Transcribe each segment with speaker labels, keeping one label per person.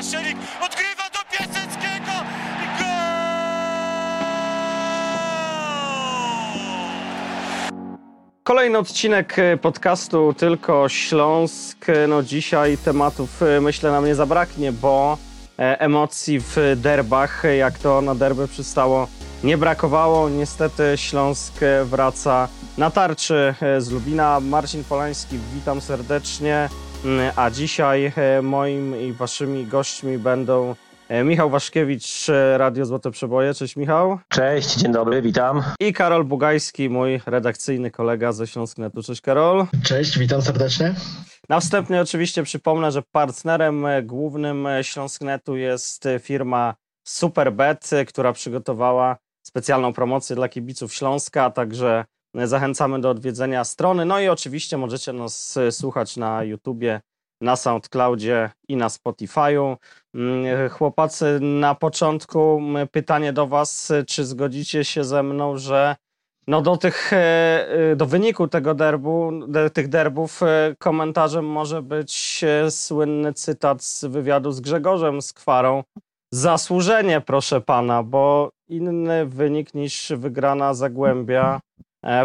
Speaker 1: Odgrywa do Piaseckiego i gol!
Speaker 2: Kolejny odcinek e, podcastu Tylko Śląsk. E, No dzisiaj tematów e, myślę nam nie zabraknie, bo emocji w derbach, jak to na derby przystało, nie brakowało. Niestety Śląsk wraca na tarczy z Lubina. Marcin Polański, witam serdecznie. Mm, A dzisiaj e, moim i waszymi gośćmi będą e, Michał Waszkiewicz, e, Radio Złote Przeboje. Cześć Michał.
Speaker 3: Cześć, dzień dobry, witam.
Speaker 2: I Karol Bugajski, mój redakcyjny kolega ze Śląsknetu. Cześć Karol.
Speaker 4: Cześć, witam serdecznie.
Speaker 2: Na wstępie oczywiście przypomnę, że partnerem głównym Śląsknetu jest firma Superbet, która przygotowała specjalną promocję dla kibiców Śląska, a także zachęcamy do odwiedzenia strony. No i oczywiście możecie nas e, słuchać na YouTubie, na SoundCloudzie i na Spotify'u. Mm, e, Chłopacy, na początku m, pytanie do Was, e, czy zgodzicie się ze mną, że no do tych, do wyniku tego derbu, de, tych derbów komentarzem może być słynny cytat z wywiadu z Grzegorzem Skwarą. Zasłużenie, proszę pana, bo inny wynik niż wygrana Zagłębia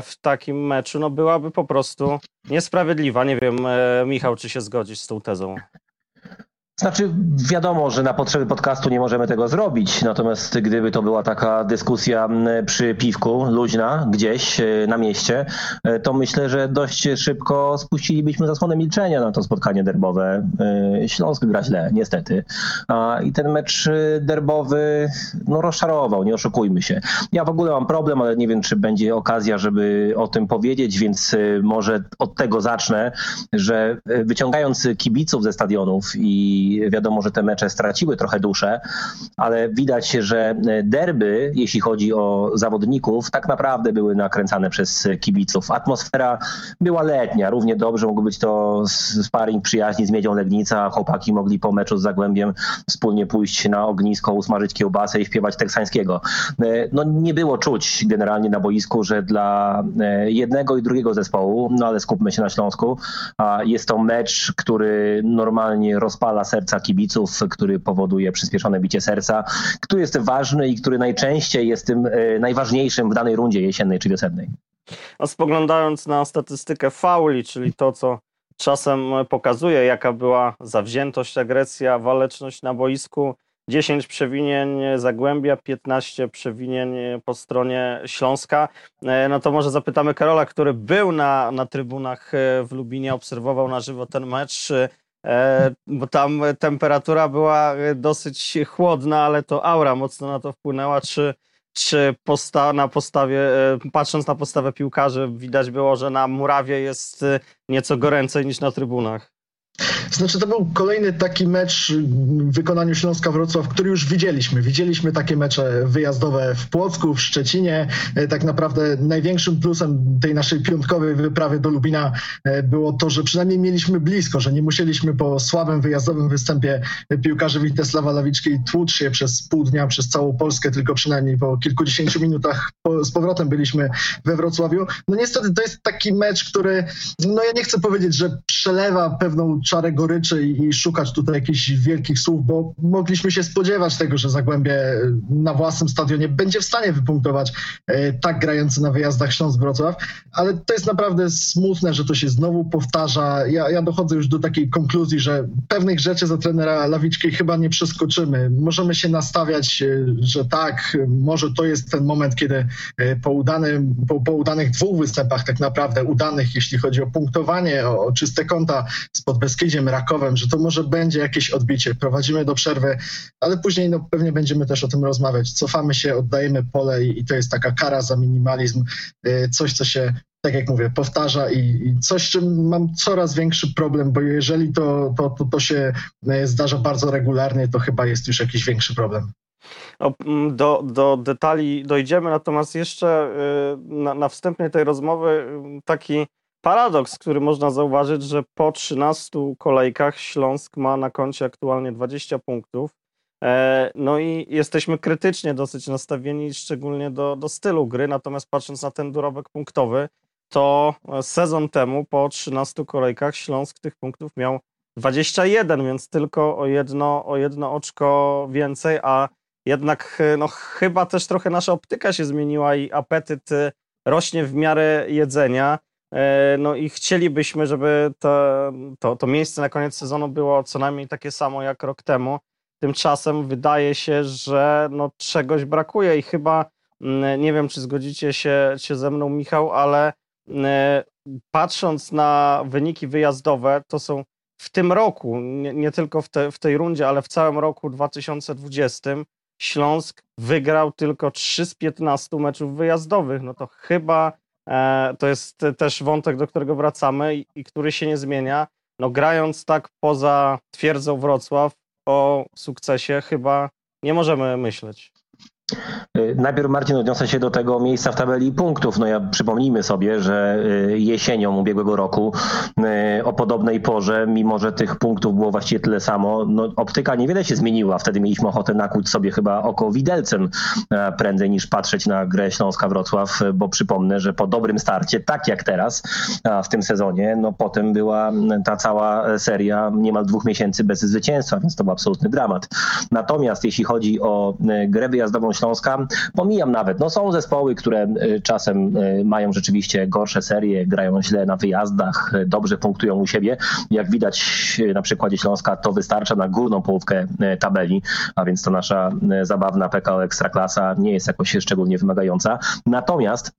Speaker 2: w takim meczu, no byłaby po prostu niesprawiedliwa. Nie wiem, e, Michał, czy się zgodzisz z tą tezą?
Speaker 3: Znaczy, wiadomo, że na potrzeby podcastu nie możemy tego zrobić, natomiast gdyby to była taka dyskusja przy piwku, luźna, gdzieś e, na mieście, e, to myślę, że dość szybko spuścilibyśmy zasłonę milczenia na to spotkanie derbowe. E, Śląsk gra źle, niestety. I ten mecz derbowy no, rozczarował, nie oszukujmy się. Ja w ogóle mam problem, ale nie wiem, czy będzie okazja, żeby o tym powiedzieć, więc może od tego zacznę, że wyciągając kibiców ze stadionów i wiadomo, że te mecze straciły trochę duszę, ale widać, że derby, jeśli chodzi o zawodników, tak naprawdę były nakręcane przez kibiców. Atmosfera była letnia, równie dobrze mógł być to sparring przyjaźni z Miedzią Legnica, chłopaki mogli po meczu z Zagłębiem wspólnie pójść na ognisko, usmażyć kiełbasę i śpiewać teksańskiego. No nie było czuć generalnie na boisku, że dla jednego i drugiego zespołu, no ale skupmy się na Śląsku, jest to mecz, który normalnie rozpala serca kibiców, który powoduje przyspieszone bicie serca, który jest ważny i który najczęściej jest tym e, najważniejszym w danej rundzie jesiennej czy wiosennej.
Speaker 2: No, spoglądając na statystykę fauli, czyli to, co czasem pokazuje, jaka była zawziętość, agresja, waleczność na boisku, 10 przewinień Zagłębia, 15 przewinień po stronie Śląska. E, No to może zapytamy Karola, który był na, na trybunach e, w Lubinie, obserwował na żywo ten mecz, e, bo tam temperatura była e, dosyć chłodna, ale to aura mocno na to wpłynęła. Czy, czy posta na postawie, e, patrząc na postawę piłkarzy, widać było, że na murawie jest e, nieco goręcej niż na trybunach?
Speaker 4: Znaczy, to był kolejny taki mecz w wykonaniu Śląska Wrocław, który już widzieliśmy. Widzieliśmy takie mecze wyjazdowe w Płocku, w Szczecinie. E, Tak naprawdę największym plusem tej naszej piątkowej wyprawy do Lubina e, było to, że przynajmniej mieliśmy blisko, że nie musieliśmy po słabym wyjazdowym występie piłkarzy Witesława Lawiczki tłuc się przez pół dnia przez całą Polskę, tylko przynajmniej po kilkudziesięciu minutach po, z powrotem byliśmy we Wrocławiu. No niestety to jest taki mecz, który, no ja nie chcę powiedzieć, że przelewa pewną czarę goryczy i, szukać tutaj jakichś wielkich słów, bo mogliśmy się spodziewać tego, że Zagłębie na własnym stadionie będzie w stanie wypunktować e, tak grający na wyjazdach Śląsk-Wrocław, ale to jest naprawdę smutne, że to się znowu powtarza. Ja, ja dochodzę już do takiej konkluzji, że pewnych rzeczy za trenera Lawiczki chyba nie przeskoczymy. Możemy się nastawiać, e, że tak, może to jest ten moment, kiedy e, po, udanym, po, po udanych dwóch występach, tak naprawdę udanych, jeśli chodzi o punktowanie, o, o czyste konta z Podbeskidziem, Rakowem, że to może będzie jakieś odbicie. Prowadzimy do przerwy, ale później no, pewnie będziemy też o tym rozmawiać. Cofamy się, oddajemy pole i, i to jest taka kara za minimalizm, e, coś, co się tak jak mówię, powtarza i, i coś, czym mam coraz większy problem, bo jeżeli to, to, to, to się e, zdarza bardzo regularnie, to chyba jest już jakiś większy problem.
Speaker 2: No, mm, do, do detali dojdziemy, natomiast jeszcze y, na, na wstępie tej rozmowy y, taki paradoks, który można zauważyć, że po 13 kolejkach Śląsk ma na koncie aktualnie 20 punktów. E, No i jesteśmy krytycznie dosyć nastawieni, szczególnie do, do stylu gry, natomiast patrząc na ten dorobek punktowy, to sezon temu po 13 kolejkach Śląsk tych punktów miał 21, więc tylko o jedno, o jedno oczko więcej, a jednak no, chyba też trochę nasza optyka się zmieniła i apetyt rośnie w miarę jedzenia. No i chcielibyśmy, żeby to, to, to miejsce na koniec sezonu było co najmniej takie samo jak rok temu. Tymczasem wydaje się, że no, czegoś brakuje i chyba mm, nie wiem, czy zgodzicie się, się ze mną, Michał, ale mm, patrząc na wyniki wyjazdowe, to są w tym roku, nie, nie tylko w, te, w tej rundzie, ale w całym roku 2020, Śląsk wygrał tylko 3 z 15 meczów wyjazdowych. No to chyba e, to jest też wątek, do którego wracamy i, i który się nie zmienia. No grając tak poza twierdzą Wrocław, o sukcesie chyba nie możemy myśleć.
Speaker 3: Y, najpierw Marcin odniosę się do tego miejsca w tabeli punktów. No ja przypomnijmy sobie, że y, jesienią ubiegłego roku y, o podobnej porze, mimo że tych punktów było właściwie tyle samo, no optyka niewiele się zmieniła. Wtedy mieliśmy ochotę nakłuć sobie chyba oko widelcem prędzej niż patrzeć na grę Śląska Wrocław, bo przypomnę, że po dobrym starcie, tak jak teraz w tym sezonie, no potem była ta cała seria niemal dwóch miesięcy bez zwycięstwa, więc to był absolutny dramat. Natomiast jeśli chodzi o grę wyjazdową Śląska, pomijam nawet, no są zespoły, które y, czasem y, mają rzeczywiście gorsze serie, grają źle na wyjazdach, y, dobrze punktują u siebie. Jak widać na przykładzie Śląska, to wystarcza na górną połówkę tabeli, a więc to nasza zabawna PKO Ekstraklasa nie jest jakoś szczególnie wymagająca. Natomiast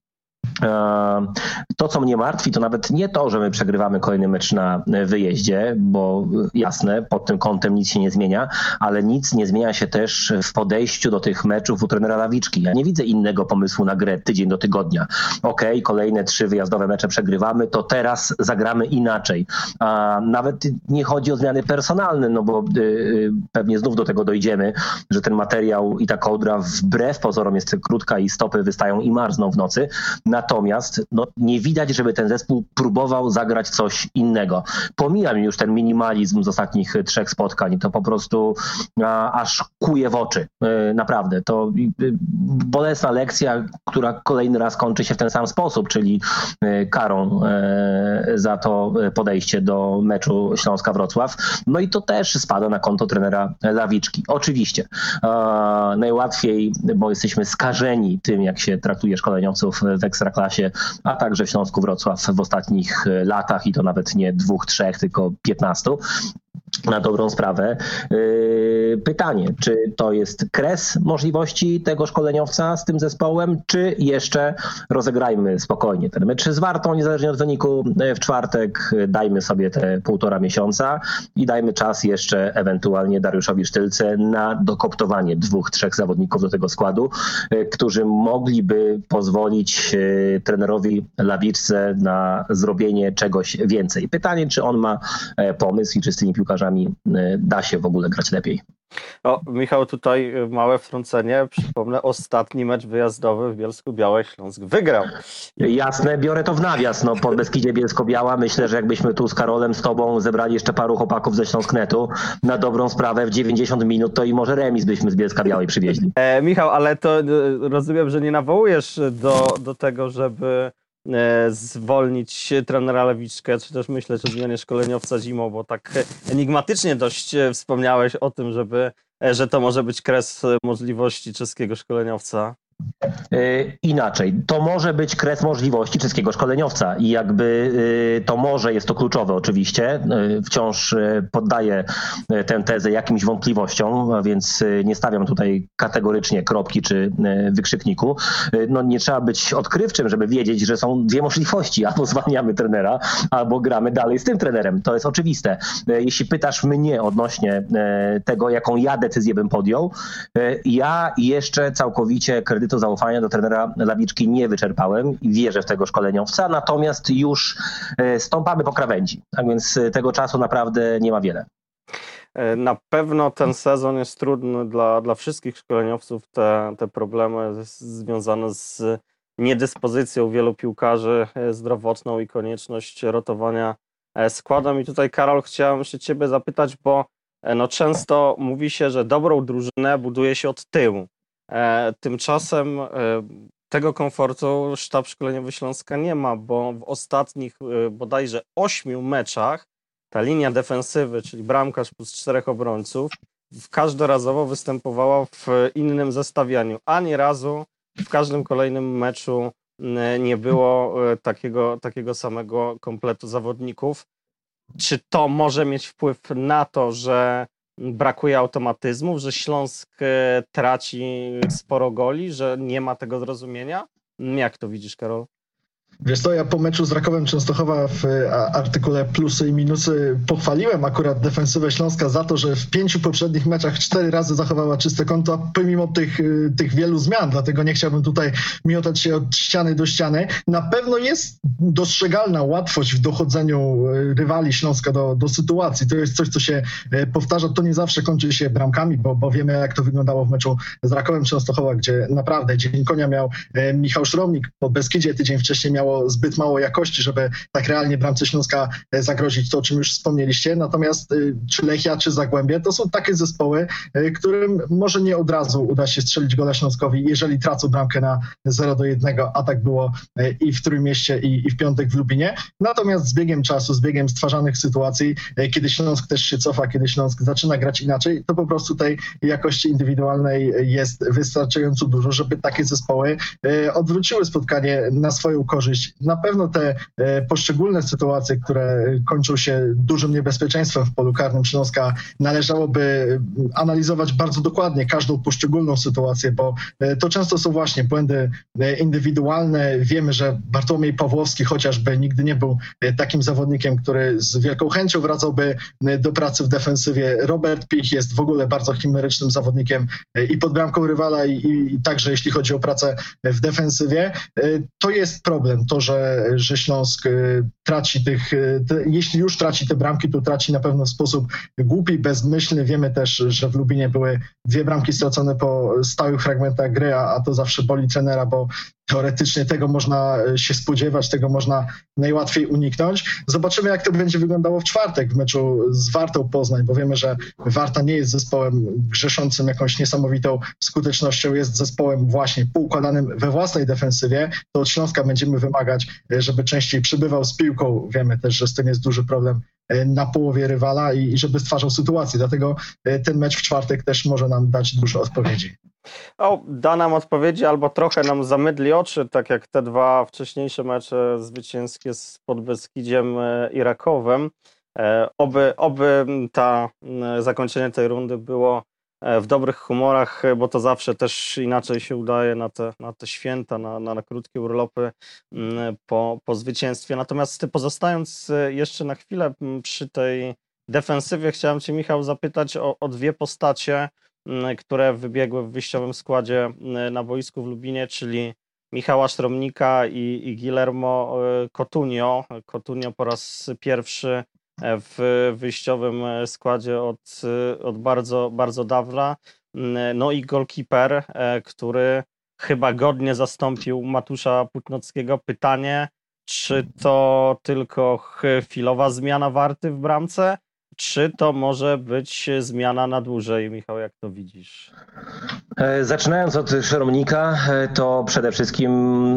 Speaker 3: to, co mnie martwi, to nawet nie to, że my przegrywamy kolejny mecz na wyjeździe, bo jasne, pod tym kątem nic się nie zmienia, ale nic nie zmienia się też w podejściu do tych meczów u trenera Lawiczki. Ja nie widzę innego pomysłu na grę tydzień do tygodnia. Okej, okay, kolejne trzy wyjazdowe mecze przegrywamy, to teraz zagramy inaczej. A nawet nie chodzi o zmiany personalne, no bo y, y, pewnie znów do tego dojdziemy, że ten materiał i ta kołdra wbrew pozorom jest krótka i stopy wystają i marzną w nocy. Natomiast no, nie widać, żeby ten zespół próbował zagrać coś innego. Pomijam już ten minimalizm z ostatnich trzech spotkań. To po prostu a, aż kuje w oczy. E, naprawdę. To e, bolesna lekcja, która kolejny raz kończy się w ten sam sposób, czyli e, karą e, za to podejście do meczu Śląska-Wrocław. No i to też spada na konto trenera Lawiczki. Oczywiście. najłatwiej, bo jesteśmy skażeni tym, jak się traktuje szkoleniowców w Ekstraklasie Ekstraklasie, a także w Śląsku Wrocław w ostatnich latach i to nawet nie dwóch, trzech, tylko piętnastu na dobrą sprawę. Yy, pytanie, czy to jest kres możliwości tego szkoleniowca z tym zespołem, czy jeszcze rozegrajmy spokojnie ten mecz z Wartą, niezależnie od wyniku yy, w czwartek, dajmy sobie te półtora miesiąca i dajmy czas jeszcze ewentualnie Dariuszowi Sztylce na dokoptowanie dwóch, trzech zawodników do tego składu, yy, którzy mogliby pozwolić trenerowi Lawiczce na zrobienie czegoś więcej. Pytanie, czy on ma pomysł i czy z tymi piłkarzami piłkarzami y, da się w ogóle grać lepiej.
Speaker 2: O, Michał, tutaj małe wtrącenie. Przypomnę, ostatni mecz wyjazdowy w Bielsku Białej Śląsk wygrał.
Speaker 3: Jasne, biorę to w nawias. No, pod Beskidzie Bielsko-Biała myślę, że jakbyśmy tu z Karolem, z tobą zebrali jeszcze paru chłopaków ze Śląsknetu na dobrą sprawę w 90 minut, to i może remis byśmy z Bielska Białej przywieźli.
Speaker 2: E, Michał, ale to e, rozumiem, że nie nawołujesz do, do tego, żeby E, zwolnić trenera Lewiczkę, czy też myśleć o zmianie szkoleniowca zimą, bo tak enigmatycznie dość e, wspomniałeś o tym, żeby, e, że to może być kres możliwości czeskiego szkoleniowca.
Speaker 3: E, inaczej, to może być kres możliwości czeskiego szkoleniowca i jakby e, to może jest to kluczowe oczywiście. E, wciąż poddaję tę tezę jakimś wątpliwościom, a więc nie stawiam tutaj kategorycznie kropki czy wykrzykniku. No nie trzeba być odkrywczym, żeby wiedzieć, że są dwie możliwości. Albo zwalniamy trenera, albo gramy dalej z tym trenerem. To jest oczywiste. Jeśli pytasz mnie odnośnie tego, jaką ja decyzję bym podjął, ja jeszcze całkowicie kredyt kredytu zaufania do trenera Lawiczki nie wyczerpałem i wierzę w tego szkoleniowca, natomiast już e, stąpamy po krawędzi. Tak więc e, tego czasu naprawdę nie ma wiele.
Speaker 2: E, na pewno ten sezon jest trudny dla, dla wszystkich szkoleniowców. Te, te problemy związane z niedyspozycją wielu piłkarzy zdrowotną i konieczność rotowania składem. I tutaj, Karol, chciałem się Ciebie zapytać, bo no często mówi się, że dobrą drużynę buduje się od tyłu. E, tymczasem e, tego komfortu sztab szkoleniowy Śląska nie ma, bo w ostatnich e, bodajże ośmiu meczach ta linia defensywy, czyli bramkarz plus czterech obrońców, w każdorazowo występowała w innym zestawianiu. Ani razu w każdym kolejnym meczu nie było takiego, takiego samego kompletu zawodników. Czy to może mieć wpływ na to, że brakuje automatyzmów, że Śląsk e, traci sporo goli, że nie ma tego zrozumienia? Jak to widzisz, Karol?
Speaker 4: Wiesz co, ja po meczu z Rakowem Częstochowa w e, artykule plusy i minusy pochwaliłem akurat defensywę Śląska za to, że w pięciu poprzednich meczach cztery razy zachowała czyste konto, pomimo tych, e, tych wielu zmian, dlatego nie chciałbym tutaj miotać się od ściany do ściany. Na pewno jest dostrzegalna łatwość w dochodzeniu e, rywali Śląska do, do sytuacji. To jest coś, co się powtarza. To nie zawsze kończy się bramkami, bo, bo wiemy, jak to wyglądało w meczu z Rakowem Częstochowa, gdzie naprawdę dzień konia miał Michał Szromnik, po Beskidzie tydzień wcześniej miał miało zbyt mało jakości, żeby tak realnie bramce Śląska e, zagrozić, to o czym już wspomnieliście. Natomiast e, czy Lechia, czy Zagłębie, to są takie zespoły, e, którym może nie od razu uda się strzelić gola Śląskowi, jeżeli tracą bramkę na 0 do 1, a tak było i w Trójmieście, i, i w piątek w Lubinie. Natomiast z biegiem czasu, z biegiem stwarzanych sytuacji, kiedy Śląsk też się cofa, kiedy Śląsk zaczyna grać inaczej, to po prostu tej jakości indywidualnej jest wystarczająco dużo, żeby takie zespoły odwróciły spotkanie na swoją korzyść na pewno te e, poszczególne sytuacje, które kończą się dużym niebezpieczeństwem w polu karnym Śląska, należałoby analizować bardzo dokładnie każdą poszczególną sytuację, bo e, to często są właśnie błędy e, indywidualne. Wiemy, że Bartłomiej Pawłowski chociażby nigdy nie był takim zawodnikiem, który z wielką chęcią wracałby do pracy w defensywie. Robert Pich jest w ogóle bardzo chimerycznym zawodnikiem i pod bramką rywala i, i także jeśli chodzi o pracę w defensywie. To jest problem to, że, że Śląsk y, traci tych, y, te, jeśli już traci te bramki, to traci na pewno w sposób głupi, bezmyślny. Wiemy też, że w Lubinie były dwie bramki stracone po stałych fragmentach gry, a, a to zawsze boli trenera, bo teoretycznie tego można e, się spodziewać, tego można najłatwiej uniknąć. Zobaczymy, jak to będzie wyglądało w czwartek w meczu z Wartą Poznań, bo wiemy, że Warta nie jest zespołem grzeszącym jakąś niesamowitą skutecznością, jest zespołem właśnie poukładanym we własnej defensywie. To od Śląska będziemy wymagać, e, żeby częściej przybywał z piłką. Wiemy też, że z tym jest duży problem na połowie rywala i, żeby stwarzał sytuację. Dlatego ten mecz w czwartek też może nam dać dużo odpowiedzi.
Speaker 2: O, da nam odpowiedzi albo trochę nam zamydli oczy, tak jak te dwa wcześniejsze mecze zwycięskie z Podbeskidziem e, i Rakowem. E, oby, oby ta zakończenie tej rundy było e, w dobrych humorach, bo to zawsze też inaczej się udaje na te, na te święta, na, na, na krótkie urlopy po, po zwycięstwie. Natomiast pozostając jeszcze na chwilę przy tej defensywie, chciałem Cię, Michał, zapytać o, o dwie postacie, które wybiegły w wyjściowym składzie na boisku w Lubinie, czyli Michała Sztromnika i, i Guillermo e, Cotunio. Cotunio po raz pierwszy e, w wyjściowym e, składzie od, od bardzo, bardzo dawna. No i golkiper, który chyba godnie zastąpił Matusza Putnockiego. Pytanie, czy to tylko chwilowa zmiana warty w bramce, czy to może być zmiana na dłużej, Michał, jak to widzisz?
Speaker 3: E, zaczynając od Szeromnika, e, to przede wszystkim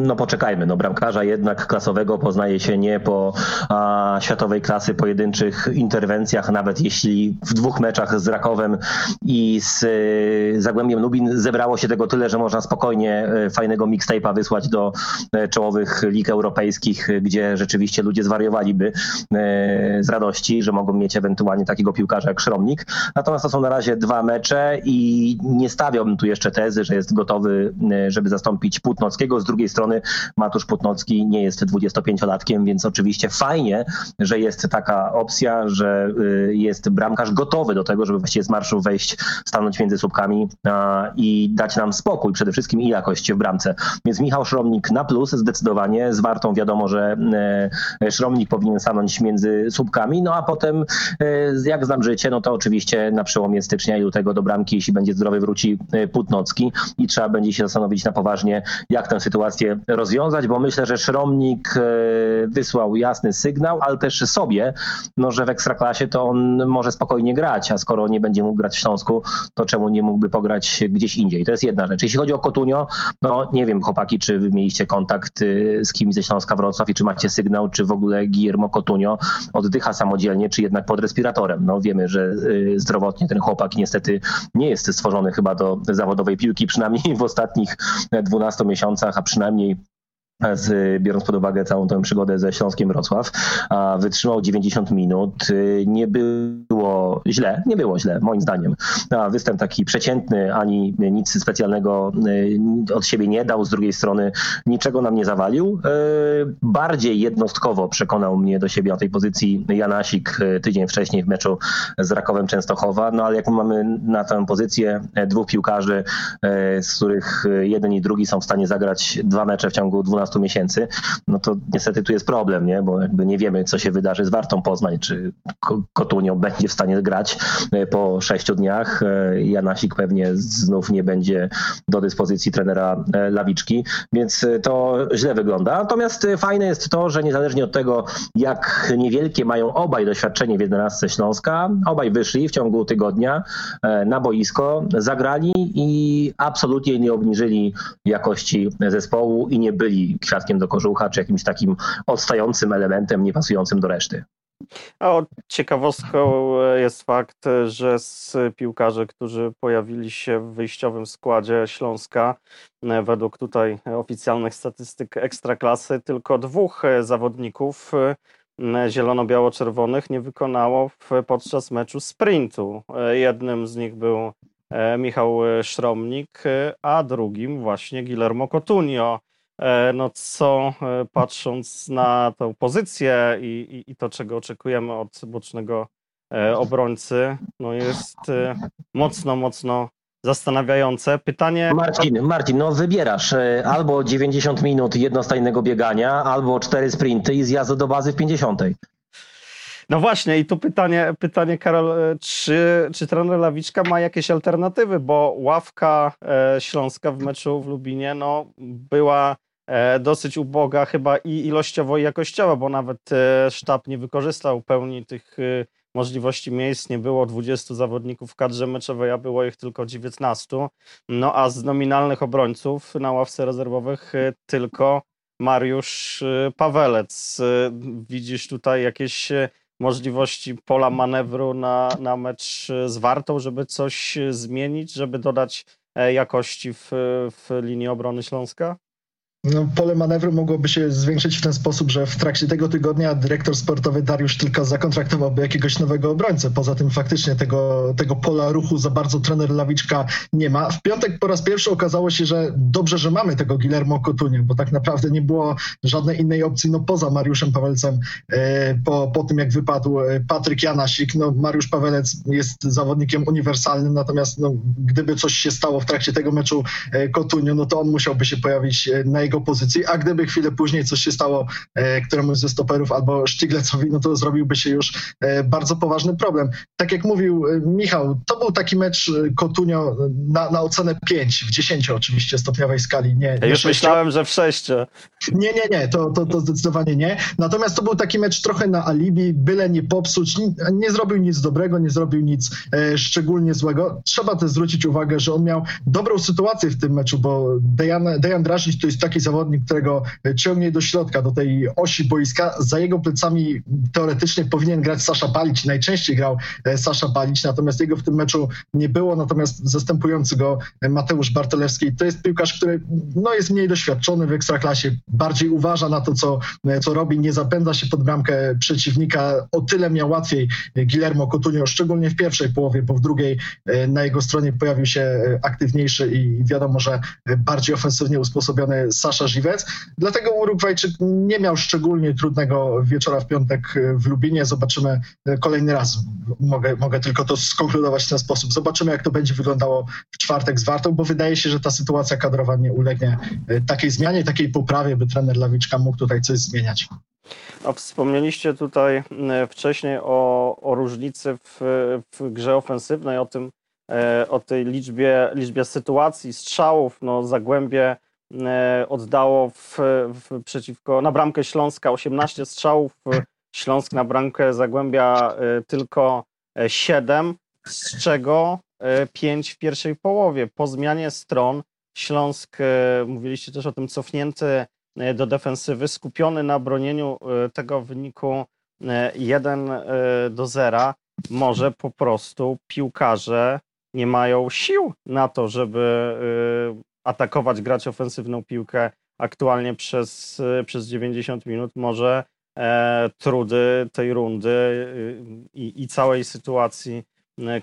Speaker 3: no poczekajmy. No, bramkarza jednak klasowego poznaje się nie po a, światowej klasy pojedynczych interwencjach, nawet jeśli w dwóch meczach z Rakowem i z e, Zagłębiem Lubin zebrało się tego tyle, że można spokojnie fajnego mixtape'a wysłać do czołowych lig europejskich, gdzie rzeczywiście ludzie zwariowaliby z radości, że mogą mieć ewentualnie ewentualnie takiego piłkarza jak Szromnik. Natomiast to są na razie dwa mecze i nie stawiałbym tu jeszcze tezy, że jest gotowy, e, żeby zastąpić Putnockiego. Z drugiej strony Matusz Putnocki nie jest 25-latkiem, więc oczywiście fajnie, że jest taka opcja, że e, jest bramkarz gotowy do tego, żeby właściwie z marszu wejść, stanąć między słupkami i dać nam spokój przede wszystkim i jakość w bramce. Więc Michał Szromnik na plus zdecydowanie. Z Wartą wiadomo, że e, Szromnik powinien stanąć między słupkami, no a potem jak znam życie, no to oczywiście na przełomie stycznia i lutego do bramki, jeśli będzie zdrowy, wróci Putnocki i trzeba będzie się zastanowić na poważnie, jak tę sytuację rozwiązać, bo myślę, że Szromnik wysłał jasny sygnał, ale też sobie, no, że w Ekstraklasie to on może spokojnie grać, a skoro nie będzie mógł grać w Śląsku, to czemu nie mógłby pograć gdzieś indziej? To jest jedna rzecz. Jeśli chodzi o Kotunio, no nie wiem chłopaki, czy wy mieliście kontakt y, z kimś ze Śląska Wrocław i czy macie sygnał, czy w ogóle Guillermo Kotunio oddycha samodzielnie, czy jednak pod respiratorem. No wiemy, że y, zdrowotnie ten chłopak niestety nie jest stworzony chyba do zawodowej piłki, przynajmniej w ostatnich 12 miesiącach, a przynajmniej z, biorąc pod uwagę całą tę przygodę ze Śląskiem Wrocław, wytrzymał 90 minut. Nie było źle, nie było źle, moim zdaniem. Występ taki przeciętny, ani nic specjalnego e, od siebie nie dał, z drugiej strony niczego nam nie zawalił. E, bardziej jednostkowo przekonał mnie do siebie na tej pozycji Janasik e, tydzień wcześniej w meczu z Rakowem Częstochowa, no ale jak mamy na tę pozycję dwóch piłkarzy, z których jeden i drugi są w stanie zagrać dwa mecze w ciągu 12 12 miesięcy, no to niestety tu jest problem, nie? bo jakby nie wiemy, co się wydarzy z Wartą Poznań, czy Kotunią będzie w stanie grać e, po sześciu dniach. E, Janasik pewnie znów nie będzie do dyspozycji trenera e, Lawiczki, więc to źle wygląda. Natomiast fajne jest to, że niezależnie od tego, jak niewielkie mają obaj doświadczenie w 11 Śląska, obaj wyszli w ciągu tygodnia na boisko, zagrali i absolutnie nie obniżyli jakości zespołu i nie byli kwiatkiem do kożucha, czy jakimś takim odstającym elementem, niepasującym do reszty.
Speaker 2: A ciekawostką e, jest fakt, że z piłkarzy, którzy pojawili się w wyjściowym składzie Śląska, e, według tutaj oficjalnych statystyk ekstraklasy, tylko dwóch e, zawodników zielono-biało-czerwonych nie wykonało podczas meczu sprintu. Jednym z nich był Michał Szromnik, a drugim właśnie Guillermo Cotunio. E, no co e, patrząc na tę pozycję i, i, i to, czego oczekujemy od bocznego e, obrońcy, no jest mocno, mocno zastanawiające. Pytanie.
Speaker 3: Marcin, Marcin, no wybierasz albo 90 minut jednostajnego biegania, albo 4 sprinty i zjazd do bazy w 50.
Speaker 2: No właśnie, i tu pytanie, pytanie Karol, czy, czy trener Lawiczka ma jakieś alternatywy, bo ławka Śląska w meczu w Lubinie no, była dosyć uboga chyba i ilościowo i jakościowo, bo nawet e, sztab nie wykorzystał pełni tych e, możliwości miejsc. Nie było 20 zawodników w kadrze meczowej, a było ich tylko 19. No a z nominalnych obrońców na ławce rezerwowych tylko Mariusz Pawelec. Widzisz tutaj jakieś możliwości pola manewru na, na mecz z Wartą, żeby coś zmienić, żeby dodać jakości w, w linii obrony Śląska?
Speaker 4: No, pole manewru mogłoby się zwiększyć w ten sposób, że w trakcie tego tygodnia dyrektor sportowy Dariusz tylko zakontraktowałby jakiegoś nowego obrońcę. Poza tym faktycznie tego, tego pola ruchu za bardzo trener Lawiczka nie ma. W piątek po raz pierwszy okazało się, że dobrze, że mamy tego Guillermo Cotunie, bo tak naprawdę nie było żadnej innej opcji no, poza Mariuszem Pawelcem e, po, po tym, jak wypadł e, Patryk Janasik. No, Mariusz Pawelec jest zawodnikiem uniwersalnym, natomiast no, gdyby coś się stało w trakcie tego meczu e, no to on musiałby się pojawić na jego pozycji, a gdyby chwilę później coś się stało e, któremuś ze stoperów albo Sztiglecowi, no to zrobiłby się już e, bardzo poważny problem. Tak jak mówił e, Michał, to był taki mecz Kotunio na, na ocenę 5, w 10 oczywiście stopniowej skali. Nie,
Speaker 2: nie już 6. myślałem, że w 6.
Speaker 4: Nie, nie, nie, to, to, to zdecydowanie nie. Natomiast to był taki mecz trochę na alibi, byle nie popsuć, nie, nie zrobił nic dobrego, nie zrobił nic e, szczególnie złego. Trzeba też zwrócić uwagę, że on miał dobrą sytuację w tym meczu, bo Dejan, Dejan Drażnic to jest taki zawodnik, którego ciągnie do środka, do tej osi boiska. Za jego plecami teoretycznie powinien grać Sasza Balić. Najczęściej grał e, Sasza Balić, natomiast jego w tym meczu nie było. Natomiast zastępujący go e, Mateusz Bartelewski to jest piłkarz, który no, jest mniej doświadczony w ekstraklasie, bardziej uważa na to, co, e, co robi, nie zapędza się pod bramkę przeciwnika. O tyle miał łatwiej Guillermo Coutinho, szczególnie w pierwszej połowie, bo w drugiej na jego stronie pojawił się aktywniejszy i wiadomo, że bardziej ofensywnie usposobiony Sasza Sasza. Dlatego Urugwajczyk nie miał szczególnie trudnego wieczora w piątek w Lubinie. Zobaczymy kolejny raz. Mogę, mogę tylko to skonkludować w ten sposób. Zobaczymy, jak to będzie wyglądało w czwartek z Wartą, bo wydaje się, że ta sytuacja kadrowa nie ulegnie takiej zmianie, takiej poprawie, by trener Lawiczka mógł tutaj coś zmieniać.
Speaker 2: A wspomnieliście tutaj wcześniej o, o różnicy w, w grze ofensywnej, o tym, E, o tej liczbie, liczbie sytuacji, strzałów. No, Zagłębie e, oddało w, w, przeciwko, na bramkę Śląska 18 strzałów, Śląsk na bramkę Zagłębia e, tylko 7, z czego 5 w pierwszej połowie. Po zmianie stron Śląsk, mówiliście też o tym, cofnięty do defensywy, skupiony na bronieniu tego wyniku 1 do 0, może po prostu piłkarze nie mają sił na to, żeby atakować, grać ofensywną piłkę aktualnie przez, y, przez 90 minut. Może e, trudy tej rundy y, i, i całej sytuacji,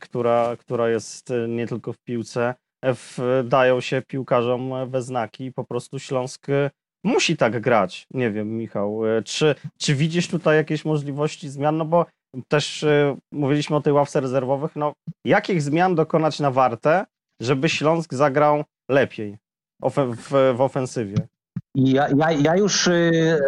Speaker 2: która, która jest nie tylko w piłce, w, dają się piłkarzom we znaki i po prostu Śląsk musi tak grać. Nie wiem, Michał, czy, czy widzisz tutaj jakieś możliwości zmian? No bo też y, mówiliśmy o tej ławce rezerwowych, no jakich zmian dokonać na Wartę, żeby Śląsk zagrał lepiej w, w ofensywie?
Speaker 3: Ja, ja, ja już y,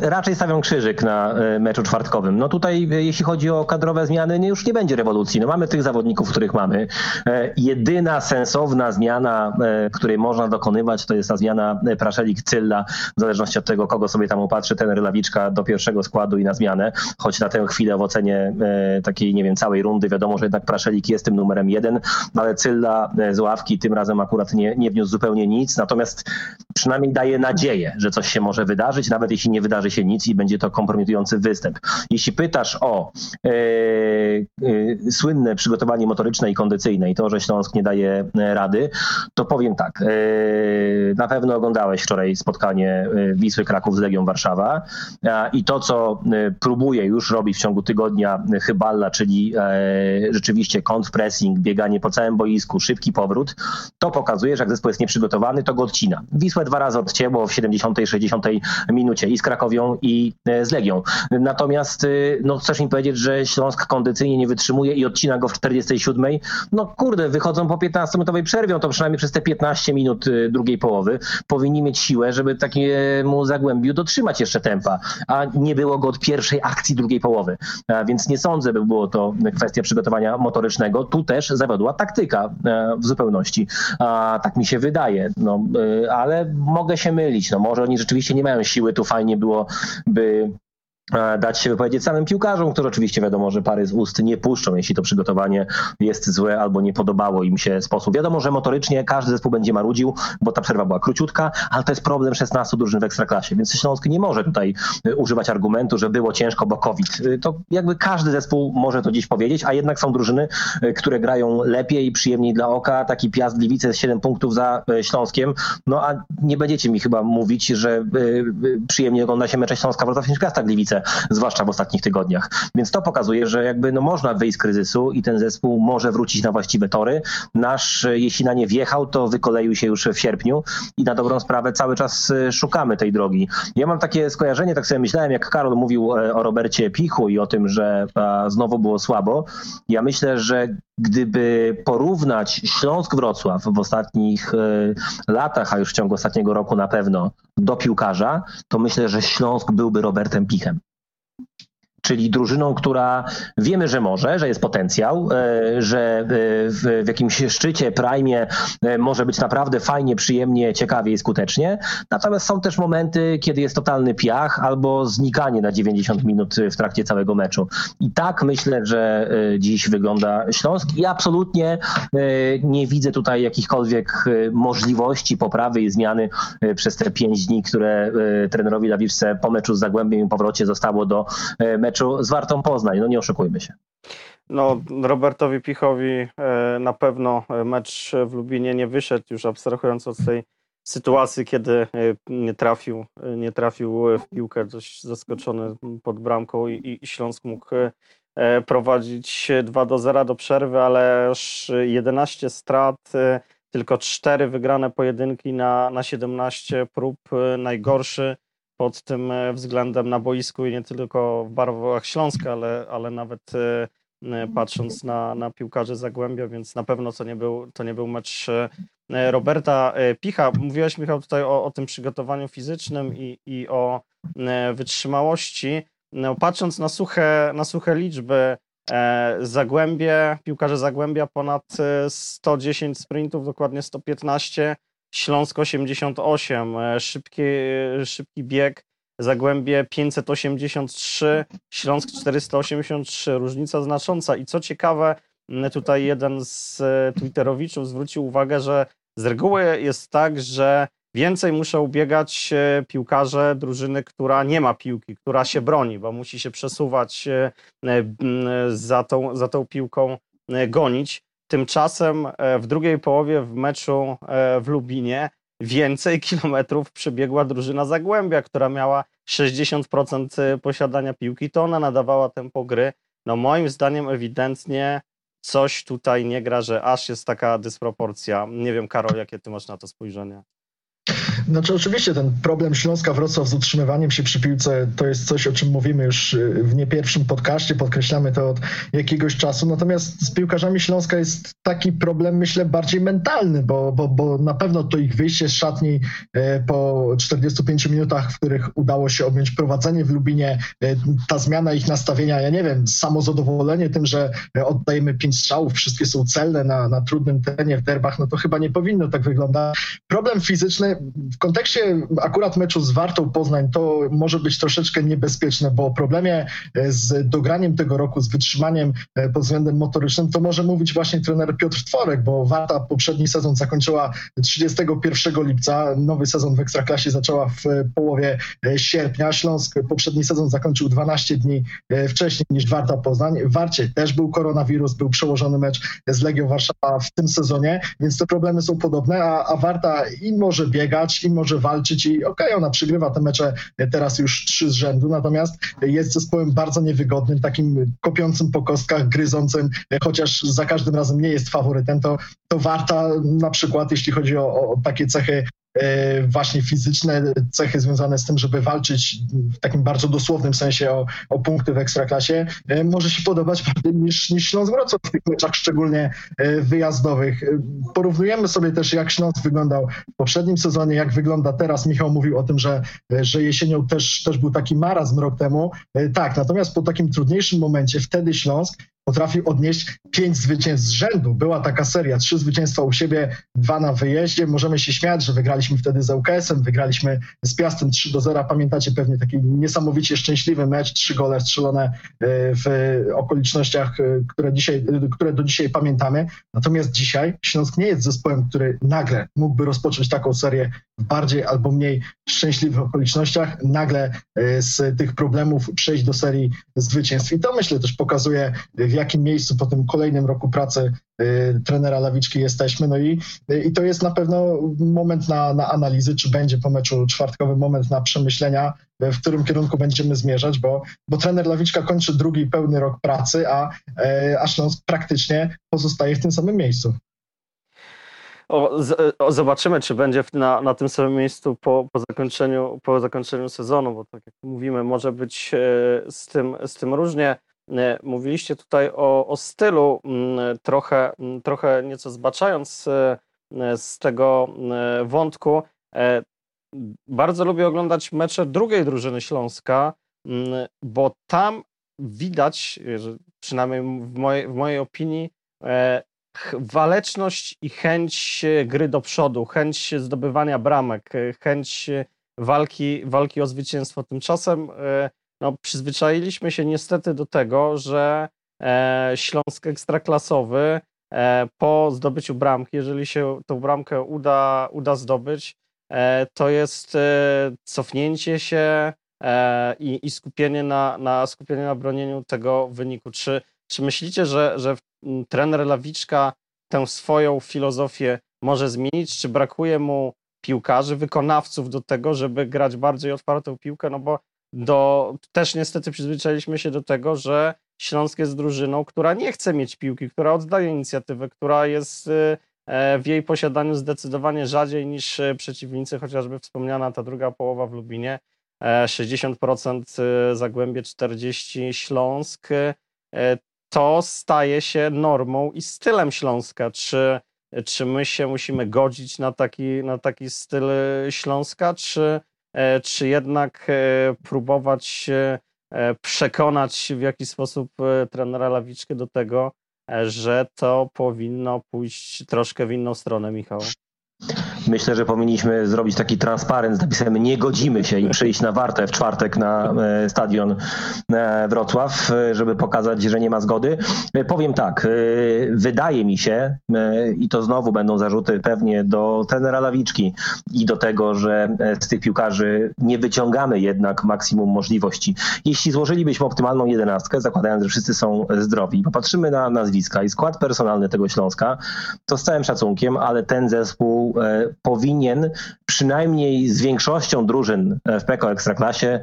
Speaker 3: raczej stawiam krzyżyk na y, meczu czwartkowym. No tutaj, y, jeśli chodzi o kadrowe zmiany, już nie będzie rewolucji. No mamy tych zawodników, których mamy. E, jedyna sensowna zmiana, e, której można dokonywać, to jest ta zmiana e, Praszelik-Cylla, w zależności od tego, kogo sobie tam upatrzy, ten Lawiczka do pierwszego składu i na zmianę. Choć na tę chwilę w ocenie takiej, nie wiem, całej rundy wiadomo, że jednak Praszelik jest tym numerem jeden, ale Cylla z ławki tym razem akurat nie, nie wniósł zupełnie nic. Natomiast przynajmniej daje nadzieję, że coś się może wydarzyć, nawet jeśli nie wydarzy się nic i będzie to kompromitujący występ. Jeśli pytasz o e, e, słynne przygotowanie motoryczne i kondycyjne i to, że Śląsk nie daje e, rady, to powiem tak. E, na pewno oglądałeś wczoraj spotkanie e, Wisły Kraków z Legią Warszawa i to, co e, próbuje już robić w ciągu tygodnia Chyballa, czyli rzeczywiście kontrpressing, bieganie po całym boisku, szybki powrót, to pokazuje, że jak zespół jest nieprzygotowany, to go odcina. Wisłę dwa razy odcięło w 70 60 minucie i z Krakowią i e, z Legią. Natomiast e, no, chcesz mi powiedzieć, że Śląsk kondycyjnie nie wytrzymuje i odcina go w 47. No kurde, wychodzą po 15-minutowej przerwie, to przynajmniej przez te 15 minut e, drugiej połowy powinni mieć siłę, żeby takiemu zagłębiu dotrzymać jeszcze tempa, a nie było go od pierwszej akcji drugiej połowy. Więc nie sądzę, by było to kwestia przygotowania motorycznego. Tu też zawiodła taktyka w zupełności. Tak mi się wydaje. No, ale mogę się mylić. No może oni rzeczywiście nie mają siły, tu fajnie byłoby dać się wypowiedzieć samym piłkarzom, którzy oczywiście wiadomo, że pary z ust nie puszczą, jeśli to przygotowanie jest złe albo nie podobało im się sposób. Wiadomo, że motorycznie każdy zespół będzie marudził, bo ta przerwa była króciutka, ale to jest problem 16 drużyn w Ekstraklasie, więc Śląsk nie może tutaj y, używać argumentu, że było ciężko, bo COVID. Y, to jakby każdy zespół może to dziś powiedzieć, a jednak są drużyny, które grają lepiej i przyjemniej dla oka. Taki Piast Gliwice z 7 punktów za Śląskiem, no a nie będziecie mi chyba mówić, że przyjemnie ogląda się mecze Śląska Wrocław niż Piasta Gliwice zwłaszcza w ostatnich tygodniach. Więc to pokazuje, że jakby no można wyjść z kryzysu i ten zespół może wrócić na właściwe tory. Nasz, jeśli na nie wjechał, to wykoleił się już w sierpniu i na dobrą sprawę cały czas e, szukamy tej drogi. Ja mam takie skojarzenie, tak sobie myślałem, jak Karol mówił e, o Robercie Pichu i o tym, że znowu było słabo. Ja myślę, że gdyby porównać Śląsk-Wrocław w ostatnich e, latach, a już w ciągu ostatniego roku na pewno, do piłkarza, to myślę, że Śląsk byłby Robertem Pichem czyli drużyną, która wiemy, że może, że jest potencjał, e, że e, w, jakimś szczycie, prime e, może być naprawdę fajnie, przyjemnie, ciekawie i skutecznie. Natomiast są też momenty, kiedy jest totalny piach albo znikanie na 90 minut w trakcie całego meczu. I tak myślę, że dziś wygląda Śląsk i absolutnie nie widzę tutaj jakichkolwiek możliwości poprawy i zmiany przez te pięć dni, które trenerowi Lawiczce po meczu z Zagłębiem i powrocie zostało do meczu meczu z Wartą Poznań, no nie oszukujmy się.
Speaker 2: No, Robertowi Pichowi e, na pewno mecz w Lubinie nie wyszedł, już abstrahując od tej sytuacji, kiedy e, nie trafił, nie trafił w piłkę, dość zaskoczony pod bramką i, i Śląsk mógł e, prowadzić 2 do 0 do przerwy, ale już 11 strat, tylko cztery wygrane pojedynki na, na 17 prób, najgorszy pod tym względem na boisku i nie tylko w barwach Śląska, ale, ale nawet patrząc na, na piłkarzy Zagłębia, więc na pewno to nie był, to nie był mecz Roberta Picha. Mówiłeś, Michał, tutaj o, o tym przygotowaniu fizycznym i, i o wytrzymałości. No, patrząc na suche, na suche liczby, e, Zagłębie, piłkarze Zagłębia ponad 110 e, sprintów, dokładnie 115, Śląsk 88, e, szybki, szybki bieg, Zagłębie 583, Śląsk 483, różnica znacząca. I co ciekawe, tutaj jeden z Twitterowiczów zwrócił uwagę, że z reguły jest tak, że Więcej muszą ubiegać piłkarze drużyny, która nie ma piłki, która się broni, bo musi się przesuwać e, za tą, za tą piłką, e, gonić. Tymczasem e, w drugiej połowie w meczu w Lubinie więcej kilometrów przebiegła drużyna Zagłębia, która miała 60% posiadania piłki, to ona nadawała tempo gry. No moim zdaniem ewidentnie coś tutaj nie gra, że aż jest taka dysproporcja. Nie wiem, Karol, jakie ty masz na to spojrzenie?
Speaker 4: Znaczy oczywiście ten problem Śląska Wrocław z utrzymywaniem się przy piłce to jest coś, o czym mówimy już y, w nie pierwszym podcaście, podkreślamy to od jakiegoś czasu, natomiast z piłkarzami Śląska jest taki problem, myślę, bardziej mentalny, bo, bo, bo na pewno to ich wyjście z szatni e, po 45 minutach, w których udało się objąć prowadzenie w Lubinie, e, ta zmiana ich nastawienia, ja nie wiem, samozadowolenie tym, że oddajemy pięć strzałów, wszystkie są celne na, na trudnym terenie w derbach, no to chyba nie powinno tak wyglądać. Problem fizyczny w kontekście akurat meczu z Wartą Poznań to może być troszeczkę niebezpieczne, bo o problemie e, z dograniem tego roku, z wytrzymaniem e, pod względem motorycznym, to może mówić właśnie trener Piotr Tworek, bo Warta poprzedni sezon zakończyła 31 lipca, nowy sezon w Ekstraklasie zaczęła w połowie e, sierpnia. Śląsk poprzedni sezon zakończył 12 dni wcześniej niż Warta Poznań. W Warcie też był koronawirus, był przełożony mecz z Legią Warszawa w tym sezonie, więc te problemy są podobne, a, a Warta i może biegać, i może walczyć i okej, okay, ona przygrywa te mecze teraz już trzy z rzędu, natomiast jest zespołem bardzo niewygodnym, takim kopiącym po kostkach, gryzącym, chociaż za każdym razem nie jest faworytem, to, to Warta na przykład, jeśli chodzi o, o takie cechy właśnie fizyczne cechy związane z tym, żeby walczyć w takim bardzo dosłownym sensie o, o punkty w ekstraklasie, e, może się podobać bardziej niż, niż Śląsk Wrocław w tych meczach szczególnie e, wyjazdowych. Porównujemy sobie też, jak Śląsk wyglądał w poprzednim sezonie, jak wygląda teraz. Michał mówił o tym, że, że jesienią też, też był taki marazm rok temu. Tak, natomiast po takim trudniejszym momencie wtedy Śląsk potrafił odnieść pięć zwycięstw z rzędu. Była taka seria, trzy zwycięstwa u siebie, dwa na wyjeździe. Możemy się śmiać, że wygraliśmy wtedy z ŁKS-em, wygraliśmy z Piastem 3 do 0. Pamiętacie pewnie taki niesamowicie szczęśliwy mecz, trzy gole strzelone e, w okolicznościach, e, które, dzisiaj, które do dzisiaj pamiętamy. Natomiast dzisiaj Śląsk nie jest zespołem, który nagle mógłby rozpocząć taką serię w bardziej albo mniej szczęśliwych okolicznościach, nagle e, z tych problemów przejść do serii zwycięstw. I to myślę też pokazuje, w jakim miejscu po tym kolejnym roku pracy y, trenera Lawiczki jesteśmy. No i, i to jest na pewno moment na, na analizy, czy będzie po meczu czwartkowym moment na przemyślenia, w którym kierunku będziemy zmierzać, bo, bo trener Lawiczka kończy drugi pełny rok pracy, a, e, a Śląsk praktycznie pozostaje w tym samym miejscu.
Speaker 2: O, z, o, zobaczymy, czy będzie na, na tym samym miejscu po, po, zakończeniu, po zakończeniu sezonu, bo tak jak mówimy, może być e, z tym, z tym różnie. E, mówiliście tutaj o, o stylu, mm, trochę, mm, trochę nieco zbaczając e, z tego e, wątku. Bardzo lubię oglądać mecze drugiej drużyny Śląska, mm, bo tam widać, przynajmniej w mojej, w mojej opinii, waleczność i chęć gry do przodu, chęć zdobywania bramek, chęć walki, walki o zwycięstwo. Tymczasem no, przyzwyczailiśmy się niestety do tego, że e, Śląsk ekstraklasowy e, po zdobyciu bramki, jeżeli się tą bramkę uda, uda zdobyć, e, to jest e, cofnięcie się e, i, i, skupienie, na, na, skupienie na bronieniu tego wyniku. Czy, czy myślicie, że, że trener Lawiczka tę swoją filozofię może zmienić? Czy brakuje mu piłkarzy, wykonawców do tego, żeby grać bardziej otwartą piłkę? No bo do, też niestety przyzwyczailiśmy się do tego, że Śląsk jest drużyną, która nie chce mieć piłki, która oddaje inicjatywę, która jest y, w jej posiadaniu zdecydowanie rzadziej niż przeciwnicy, chociażby wspomniana ta druga połowa w Lubinie. 60% Zagłębie, 40 Śląsk. To staje się normą i stylem Śląska. Czy, czy my się musimy godzić na taki, na taki styl Śląska, czy, czy jednak próbować przekonać w jakiś sposób trenera Lawiczkę do tego, że to powinno pójść troszkę w inną stronę, Michał.
Speaker 3: Myślę, że powinniśmy zrobić taki transparent z napisem nie godzimy się i przyjść na wartę w czwartek na e, stadion e, Wrocław, e, żeby pokazać, że nie ma zgody. Powiem tak, wydaje mi się, i to znowu będą zarzuty pewnie do tenera Lawiczki i do tego, że z tych piłkarzy nie wyciągamy jednak maksimum możliwości. Jeśli złożylibyśmy optymalną jedenastkę, zakładając, że wszyscy są zdrowi, popatrzymy na nazwiska i skład personalny tego Śląska, to z całym szacunkiem, ale ten zespół powinien przynajmniej z większością drużyn w PECO Ekstraklasie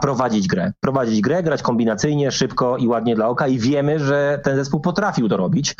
Speaker 3: prowadzić grę. Prowadzić grę, grać kombinacyjnie, szybko i ładnie dla oka i wiemy, że ten zespół potrafił to robić,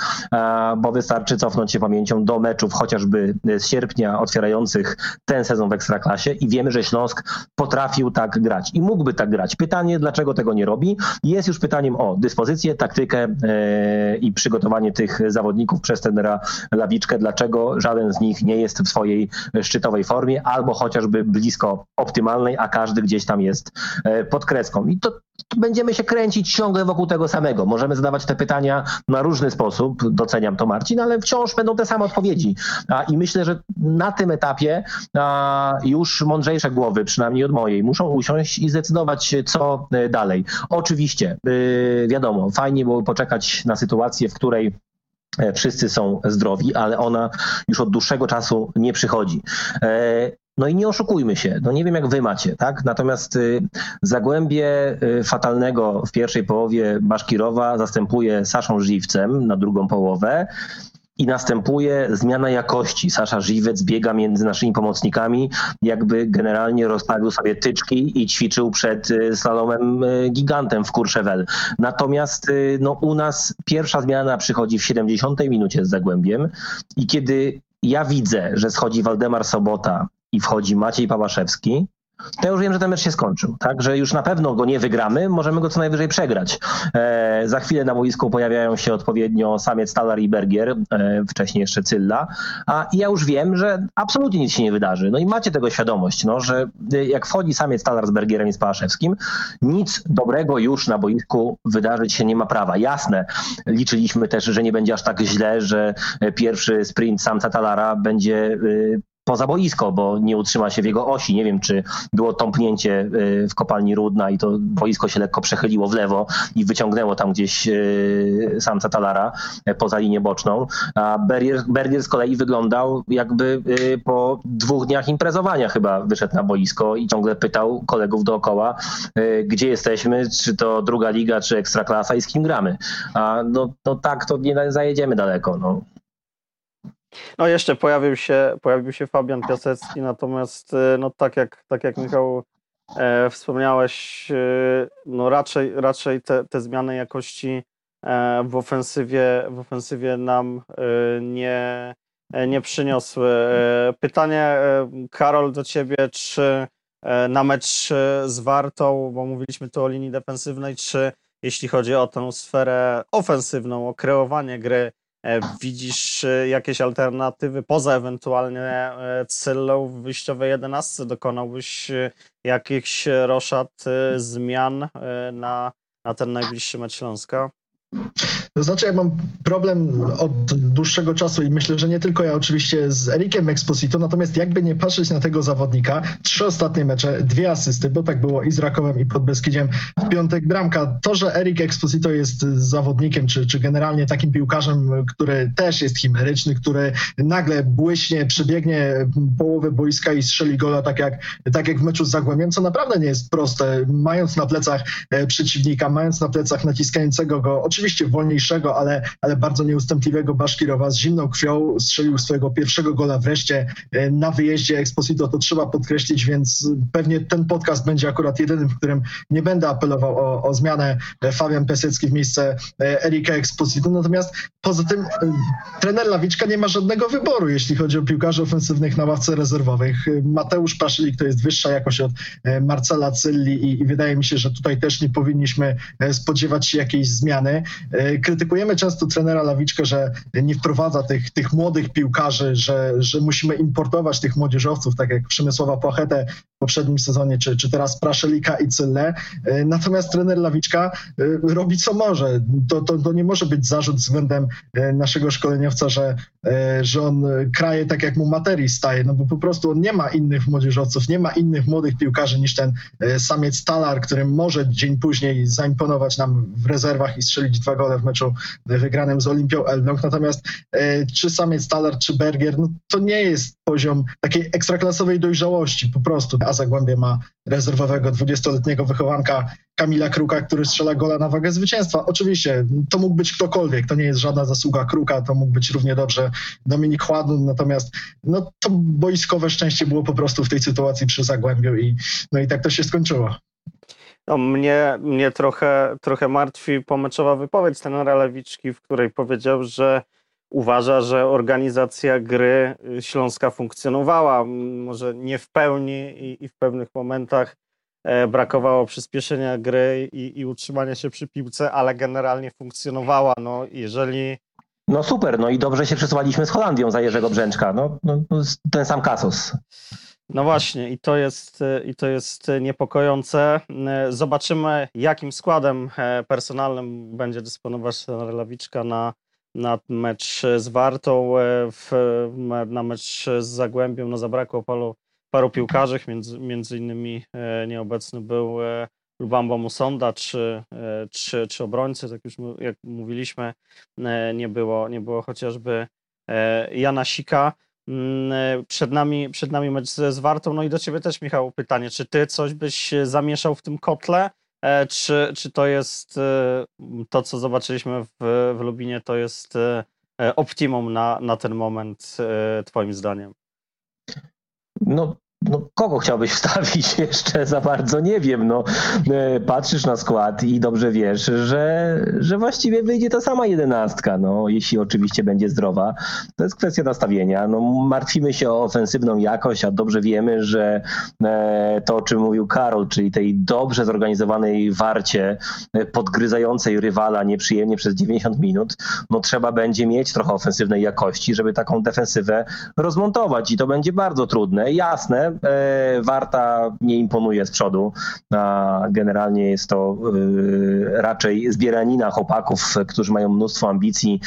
Speaker 3: bo wystarczy cofnąć się pamięcią do meczów chociażby z sierpnia otwierających ten sezon w Ekstraklasie i wiemy, że Śląsk potrafił tak grać i mógłby tak grać. Pytanie, dlaczego tego nie robi, jest już pytaniem o dyspozycję, taktykę e, i przygotowanie tych zawodników przez tenera Lawiczkę, dlaczego żaden z nich nie jest w swojej szczytowej formie, albo chociażby blisko optymalnej, a każdy gdzieś tam jest e, pod kreską. I to, to będziemy się kręcić ciągle wokół tego samego. Możemy zadawać te pytania na różny sposób, doceniam to Marcin, ale wciąż będą te same odpowiedzi. I myślę, że na tym etapie już mądrzejsze głowy, przynajmniej od mojej, muszą usiąść i zdecydować, co e, dalej. Oczywiście, e, wiadomo, fajnie było poczekać na sytuację, w której wszyscy są zdrowi, ale ona już od dłuższego czasu nie przychodzi. E, no i nie oszukujmy się, no nie wiem jak wy macie, tak? Natomiast y, Zagłębie y, fatalnego w pierwszej połowie Baszkirowa zastępuje Saszą Żywcem na drugą połowę i następuje zmiana jakości. Sasza Żywec biega między naszymi pomocnikami, jakby generalnie rozstawił sobie tyczki i ćwiczył przed y, slalomem y, gigantem w Courchevel. Natomiast y, no, u nas pierwsza zmiana przychodzi w 70 minucie z Zagłębiem i kiedy ja widzę, że schodzi Waldemar Sobota i wchodzi Maciej Pałaszewski, to ja już wiem, że ten mecz się skończył, tak? Że już na pewno go nie wygramy, możemy go co najwyżej przegrać. E, za chwilę na boisku pojawiają się odpowiednio samiec Talar i Bergier, e, wcześniej jeszcze Cylla, a ja już wiem, że absolutnie nic się nie wydarzy. No i macie tego świadomość, no, że e, jak wchodzi samiec Talar z Bergierem i z Pałaszewskim, nic dobrego już na boisku wydarzyć się nie ma prawa. Jasne, liczyliśmy też, że nie będzie aż tak źle, że pierwszy sprint samca Talara będzie e, poza boisko, bo nie utrzyma się w jego osi. Nie wiem, czy było tąpnięcie y, w kopalni Rudna i to boisko się lekko przechyliło w lewo i wyciągnęło tam gdzieś y, samca Talara y, poza linię boczną. A Berger, Berger z kolei wyglądał jakby po dwóch dniach imprezowania chyba wyszedł na boisko i ciągle pytał kolegów dookoła, gdzie jesteśmy, czy to druga liga, czy ekstraklasa i z kim gramy. A no, no tak, to nie zajedziemy daleko. No.
Speaker 2: No jeszcze pojawił się, pojawił się Fabian Piasecki, natomiast e, no tak jak, tak jak Michał e, wspomniałeś, e, no raczej, raczej te, te zmiany jakości e, w, ofensywie, w ofensywie nam e, nie, e, nie przyniosły. Pytanie, Karol, do ciebie, czy na mecz z Wartą, bo mówiliśmy tu o linii defensywnej, czy jeśli chodzi o tę sferę ofensywną, o kreowanie gry, widzisz e, jakieś alternatywy poza ewentualnie e, Cyllą w wyjściowej 11? Dokonałbyś jakichś roszad zmian na, na ten najbliższy mecz Śląska?
Speaker 4: To znaczy, ja mam problem od dłuższego czasu i myślę, że nie tylko ja oczywiście z Erikiem Exposito, natomiast jakby nie patrzeć na tego zawodnika, trzy ostatnie mecze, dwie asysty, bo tak było i z Rakowem i pod Beskidziem, w piątek bramka. To, że Erik Exposito jest zawodnikiem, czy, czy generalnie takim piłkarzem, który też jest chimeryczny, który nagle błyśnie, przebiegnie połowę boiska i strzeli gola, tak jak, tak jak w meczu z Zagłębiem, co naprawdę nie jest proste, mając na plecach e, przeciwnika, mając na plecach naciskającego go, oczywiście oczywiście wolniejszego, ale, ale bardzo nieustępliwego Baszkirowa z zimną krwią strzelił swojego pierwszego gola wreszcie na wyjeździe Exposito, to trzeba podkreślić, więc pewnie ten podcast będzie akurat jedynym, w którym nie będę apelował o, o zmianę Fabian Piasecki w miejsce Erika Exposito, natomiast poza tym trener Lawiczka nie ma żadnego wyboru, jeśli chodzi o piłkarzy ofensywnych na ławce rezerwowych. Mateusz Paszylik to jest wyższa jakość od Marcela Cylli i, i wydaje mi się, że tutaj też nie powinniśmy spodziewać się jakiejś zmiany. Krytykujemy często trenera Lawiczkę, że nie wprowadza tych, tych młodych piłkarzy, że, że musimy importować tych młodzieżowców, tak jak Przemysława Płachetę w poprzednim sezonie, czy, czy teraz Praszelika i Cylle. Natomiast trener Lawiczka robi co może. To, to, to nie może być zarzut względem naszego szkoleniowca, że, że on kraje tak jak mu materii staje, no bo po prostu on nie ma innych młodzieżowców, nie ma innych młodych piłkarzy niż ten samiec Talar, który może dzień później zaimponować nam w rezerwach i strzelić dwa gole w meczu wygranym z Olimpią Elbląg. Natomiast czy samiec Talar, czy Bergier, no to nie jest poziom takiej ekstraklasowej dojrzałości po prostu. A Zagłębie ma rezerwowego 20-letniego wychowanka Kamila Kruka, który strzela gola na wagę zwycięstwa. Oczywiście to mógł być ktokolwiek, to nie jest żadna zasługa Kruka, to mógł być równie dobrze Dominik Chładun, natomiast no, to boiskowe szczęście było po prostu w tej sytuacji przy Zagłębiu i, no i tak to się skończyło.
Speaker 2: No, mnie, mnie trochę, trochę martwi pomeczowa wypowiedź trenera Lewiczki, w której powiedział, że uważa, że organizacja gry Śląska funkcjonowała. Może nie w pełni i, i w pewnych momentach e, brakowało przyspieszenia gry i, i, utrzymania się przy piłce, ale generalnie funkcjonowała. No, jeżeli...
Speaker 3: no super, no i dobrze się przesuwaliśmy z Holandią za Jerzego Brzęczka. No, no, ten sam kasus.
Speaker 2: No właśnie, i to jest, i to jest niepokojące. Zobaczymy, jakim składem e, personalnym będzie dysponować ten Lawiczka na na mecz z Wartą, e, w, na mecz z Zagłębiem. No zabrakło paru, paru piłkarzy, między, między innymi e, nieobecny był Lubamba Musonda czy, czy, czy obrońcy, tak już jak mówiliśmy, nie było, nie było chociażby Jana Sika. Mm, przed nami, przed nami mecz z Wartą. No i do ciebie też, Michał, pytanie, czy ty coś byś zamieszał w tym kotle? E, czy, czy to jest e, to, co zobaczyliśmy w, w Lubinie, to jest e, optimum na, na ten moment, Twoim zdaniem?
Speaker 3: No, no, kogo chciałbyś wstawić jeszcze za bardzo? Nie wiem. No, e, patrzysz na skład i dobrze wiesz, że, że właściwie wyjdzie ta sama jedenastka, no, jeśli oczywiście będzie zdrowa. To jest kwestia nastawienia. No, martwimy się o ofensywną jakość, a dobrze wiemy, że e, to, o czym mówił Karol, czyli tej dobrze zorganizowanej warcie, e, podgryzającej rywala nieprzyjemnie przez 90 minut, no trzeba będzie mieć trochę ofensywnej jakości, żeby taką defensywę rozmontować i to będzie bardzo trudne. Jasne, E, Warta nie imponuje z przodu. Generalnie jest to e, raczej zbieranina chłopaków, którzy mają mnóstwo ambicji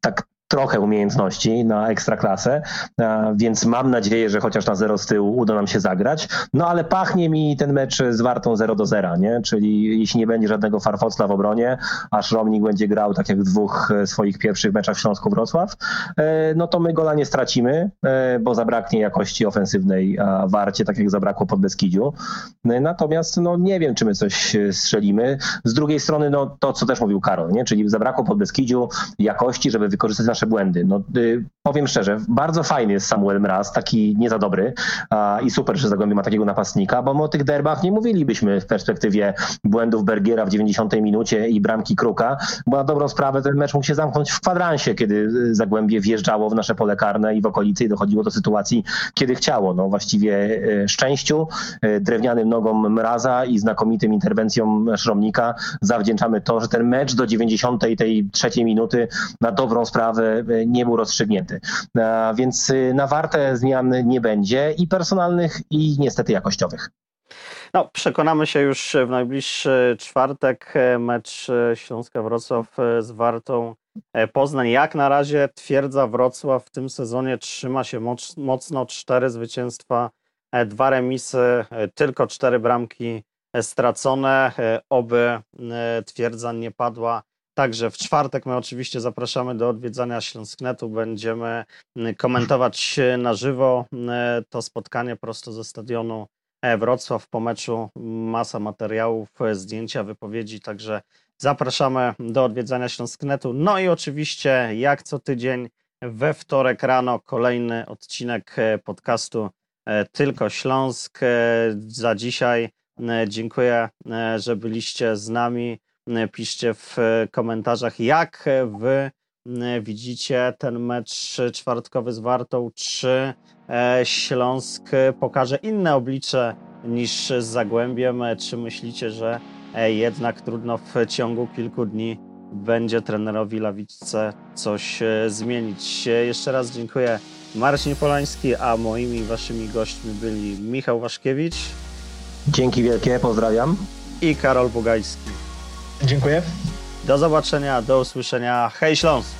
Speaker 3: tak trochę umiejętności na ekstraklasę, więc mam nadzieję, że chociaż na zero z tyłu uda nam się zagrać. No ale pachnie mi ten mecz z Wartą 0 do 0, nie? Czyli jeśli nie będzie żadnego farfocla w obronie, a Szromnik będzie grał tak jak w dwóch e, swoich pierwszych meczach w Śląsku-Wrocław, e, no to my gola nie stracimy, e, bo zabraknie jakości ofensywnej Warcie, tak jak zabrakło pod Beskidziu. Natomiast no nie wiem, czy my coś strzelimy. Z drugiej strony, no to, co też mówił Karol, nie? Czyli zabrakło pod Beskidziu jakości, żeby wykorzystać nasze nasze błędy. No, y, powiem szczerze, bardzo fajny jest Samuel Mraz, taki nie za dobry a, i super, że Zagłębie ma takiego napastnika, bo my o tych derbach nie mówilibyśmy w perspektywie błędów Bergiera w 90 minucie i bramki Kruka, bo na dobrą sprawę ten mecz mógł się zamknąć w kwadransie, kiedy Zagłębie wjeżdżało w nasze pole karne i w okolicy i dochodziło do sytuacji, kiedy chciało. No właściwie y, szczęściu, y, drewnianym nogom Mraza i znakomitym interwencjom Szromnika zawdzięczamy to, że ten mecz do 90 tej trzeciej minuty na dobrą sprawę nie był rozstrzygnięty. Więc y, na warte zmian nie będzie i personalnych, i niestety jakościowych.
Speaker 2: No, przekonamy się już w najbliższy czwartek. Mecz Śląska-Wrocław z Wartą Poznań. Jak na razie twierdza Wrocław w tym sezonie trzyma się moc, mocno. Cztery zwycięstwa, dwa remisy, tylko cztery bramki stracone. Oby twierdza nie padła Także w czwartek my oczywiście zapraszamy do odwiedzania Śląsknetu. Będziemy mm, komentować na żywo mm, to spotkanie prosto ze stadionu e, Wrocław po meczu. Masa materiałów, e, zdjęcia, wypowiedzi, także Zapraszamy do odwiedzania Śląsknetu. No i oczywiście, jak co tydzień, we wtorek rano kolejny odcinek e, podcastu Tylko Śląsk. Za dzisiaj dziękuję, że byliście z nami. Piszcie w komentarzach, jak wy e, widzicie ten mecz czwartkowy z Wartą. Czy e, Śląsk pokaże inne oblicze niż z Zagłębiem? Czy myślicie, że e, jednak trudno w ciągu kilku dni będzie trenerowi Lawicce coś zmienić? Jeszcze raz dziękuję Marcin Polański, a moimi i waszymi gośćmi byli Michał Waszkiewicz
Speaker 3: Dzięki wielkie, pozdrawiam.
Speaker 2: i Karol Bugajski.
Speaker 4: Dziękuję.
Speaker 2: Do zobaczenia, do usłyszenia. Hej Śląsk!